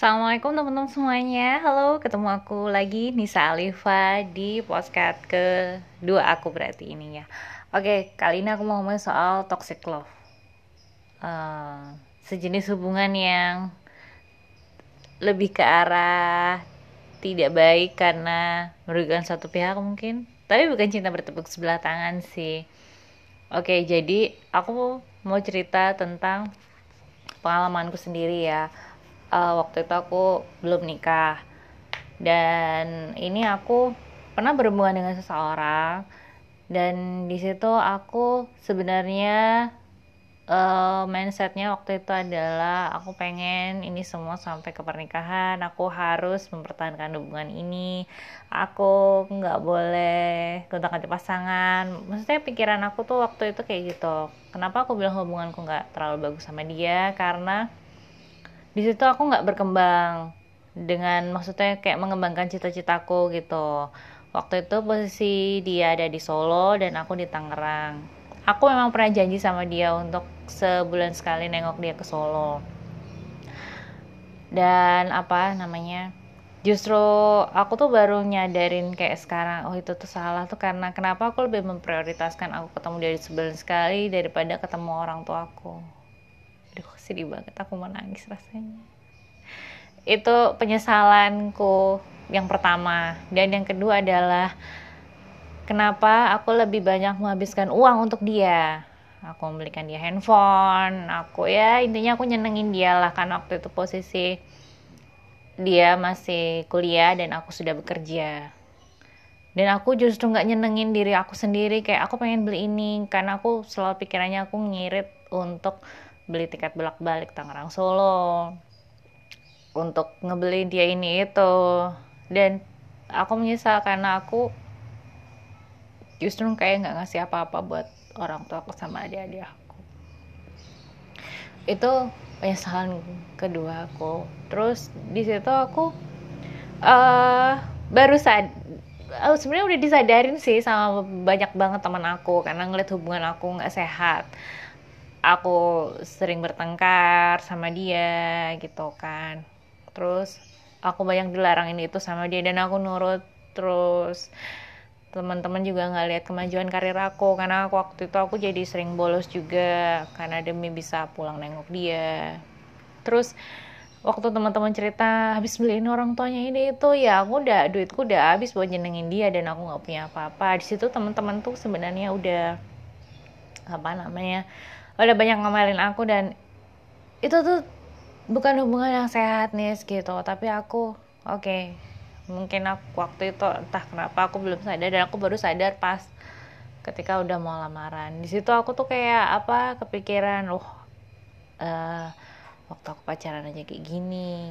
Assalamualaikum teman-teman semuanya. Halo, ketemu aku lagi Nisa Alifa di podcast kedua aku berarti ini ya. Oke, kali ini aku mau ngomongin soal toxic love. Uh, Sejenis hubungan yang lebih ke arah tidak baik karena merugikan satu pihak mungkin. Tapi bukan cinta bertepuk sebelah tangan sih. Oke, jadi aku mau cerita tentang pengalamanku sendiri ya uh, waktu itu aku belum nikah. Dan ini aku pernah berhubungan dengan seseorang. Dan di situ aku sebenarnya uh, mindsetnya waktu itu adalah aku pengen ini semua sampai ke pernikahan. Aku harus mempertahankan hubungan ini. Aku nggak boleh gonta pasangan. Maksudnya pikiran aku tuh waktu itu kayak gitu. Kenapa aku bilang hubunganku nggak terlalu bagus sama dia? Karena di situ aku nggak berkembang dengan maksudnya kayak mengembangkan cita-citaku gitu. Waktu itu posisi dia ada di Solo dan aku di Tangerang. Aku memang pernah janji sama dia untuk sebulan sekali nengok dia ke Solo. Dan apa namanya justru aku tuh baru nyadarin kayak sekarang oh itu tuh salah tuh karena kenapa aku lebih memprioritaskan aku ketemu dari sebulan sekali daripada ketemu orang tua aku aduh sedih banget aku mau nangis rasanya. Itu penyesalanku yang pertama. Dan yang kedua adalah kenapa aku lebih banyak menghabiskan uang untuk dia? Aku membelikan dia handphone aku ya intinya aku nyenengin dia lah karena waktu itu posisi dia masih kuliah dan aku sudah bekerja. Dan aku justru nggak nyenengin diri aku sendiri kayak aku pengen beli ini karena aku selalu pikirannya aku ngirit untuk beli tiket bolak-balik Tangerang Solo untuk ngebeli dia ini itu. Dan aku menyesal karena aku justru kayak nggak ngasih apa-apa buat orang tua aku sama adik-adik aku. Itu penyesalan kedua aku. Terus di situ aku uh, baru sad uh, sebenarnya udah disadarin sih sama banyak banget teman aku karena ngeliat hubungan aku nggak sehat aku sering bertengkar sama dia gitu kan. Terus aku banyak dilarang ini itu sama dia dan aku nurut. Terus teman-teman juga nggak lihat kemajuan karir aku karena aku, waktu itu aku jadi sering bolos juga karena demi bisa pulang nengok dia. Terus waktu teman-teman cerita habis beliin orang tuanya ini itu ya aku udah duitku udah habis buat nyenengin dia dan aku nggak punya apa-apa. Di situ teman-teman tuh sebenarnya udah apa namanya udah banyak ngomelin aku dan itu tuh bukan hubungan yang sehat nih gitu. Tapi aku oke okay, mungkin aku waktu itu entah kenapa aku belum sadar dan aku baru sadar pas ketika udah mau lamaran. Di situ aku tuh kayak apa kepikiran loh uh, waktu aku pacaran aja kayak gini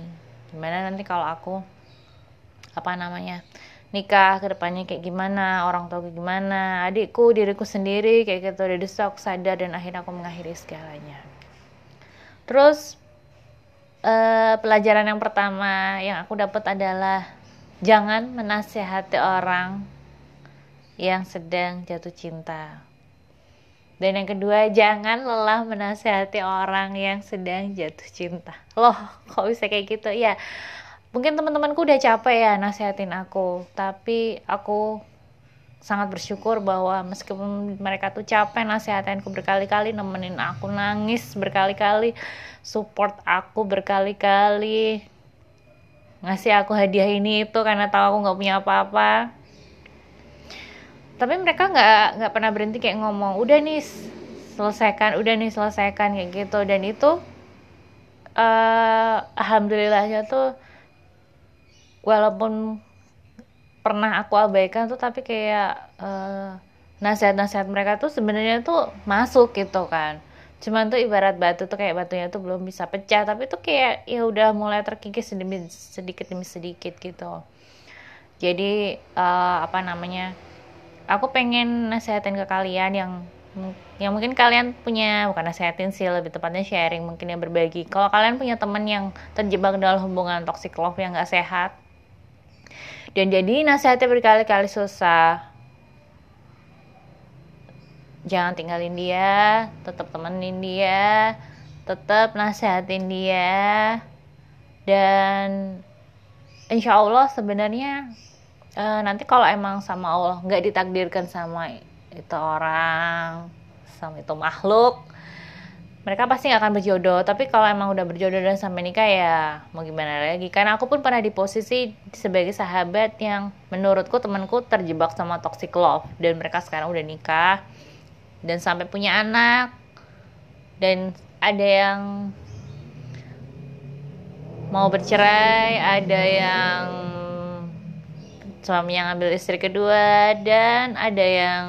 gimana nanti kalau aku apa namanya nikah ke depannya kayak gimana orang tua kayak gimana adikku diriku sendiri kayak gitu. Situ aku sadar dan akhirnya aku mengakhiri segalanya. Terus uh, pelajaran yang pertama yang aku dapat adalah jangan menasehati orang yang sedang jatuh cinta. Dan yang kedua jangan lelah menasehati orang yang sedang jatuh cinta. Loh kok bisa kayak gitu? Ya mungkin teman-temanku udah capek ya nasihatin aku tapi aku sangat bersyukur bahwa meskipun mereka tuh capek nasihatinku berkali-kali nemenin aku nangis berkali-kali support aku berkali-kali ngasih aku hadiah ini itu karena tahu aku nggak punya apa-apa. Tapi mereka nggak nggak pernah berhenti kayak ngomong udah nih selesaikan udah nih selesaikan kayak gitu. Dan itu uh, alhamdulillahnya tuh walaupun pernah aku abaikan tuh tapi kayak uh, nasihat-nasihat mereka tuh sebenarnya tuh masuk gitu kan. Cuman tuh ibarat batu tuh kayak batunya tuh belum bisa pecah tapi tuh kayak ya udah mulai terkikis sedikit sedikit demi sedikit gitu. Jadi uh, apa namanya aku pengen nasihatin ke kalian yang yang mungkin kalian punya bukan nasihatin sih lebih tepatnya sharing mungkin yang berbagi. Kalau kalian punya teman yang terjebak dalam hubungan toxic love yang gak sehat dan jadi nasihatnya berkali-kali susah. Jangan tinggalin dia tetap temenin dia tetap nasihatin dia. Dan insya Allah sebenarnya uh, nanti kalau emang sama Allah nggak ditakdirkan sama itu orang sama itu makhluk mereka pasti gak akan berjodoh tapi kalau emang udah berjodoh dan sampai nikah ya mau gimana lagi? Karena aku pun pernah di posisi sebagai sahabat yang menurutku temanku terjebak sama toxic love dan mereka sekarang udah nikah dan sampai punya anak dan ada yang mau bercerai ada yang suami yang ambil istri kedua dan ada yang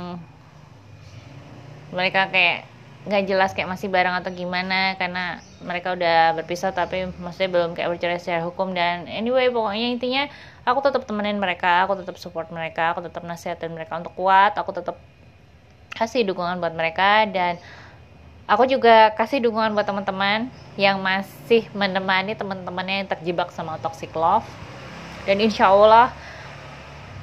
mereka kayak nggak jelas kayak masih bareng atau gimana karena mereka udah berpisah tapi maksudnya belum kayak bercerai secara hukum. Dan anyway pokoknya intinya aku tetap temenin mereka aku tetap support mereka aku tetap nasihatin mereka untuk kuat aku tetap kasih dukungan buat mereka. Dan aku juga kasih dukungan buat teman-teman yang masih menemani teman-temannya yang terjebak sama toxic love. Dan insya Allah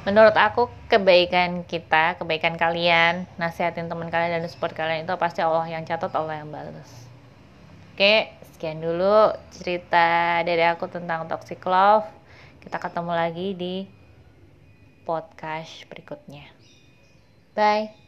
menurut aku kebaikan kita kebaikan kalian nasihatin teman kalian dan support kalian itu pasti Allah yang catat Allah yang balas oke sekian dulu cerita dari aku tentang toxic love. Kita ketemu lagi di podcast berikutnya. Bye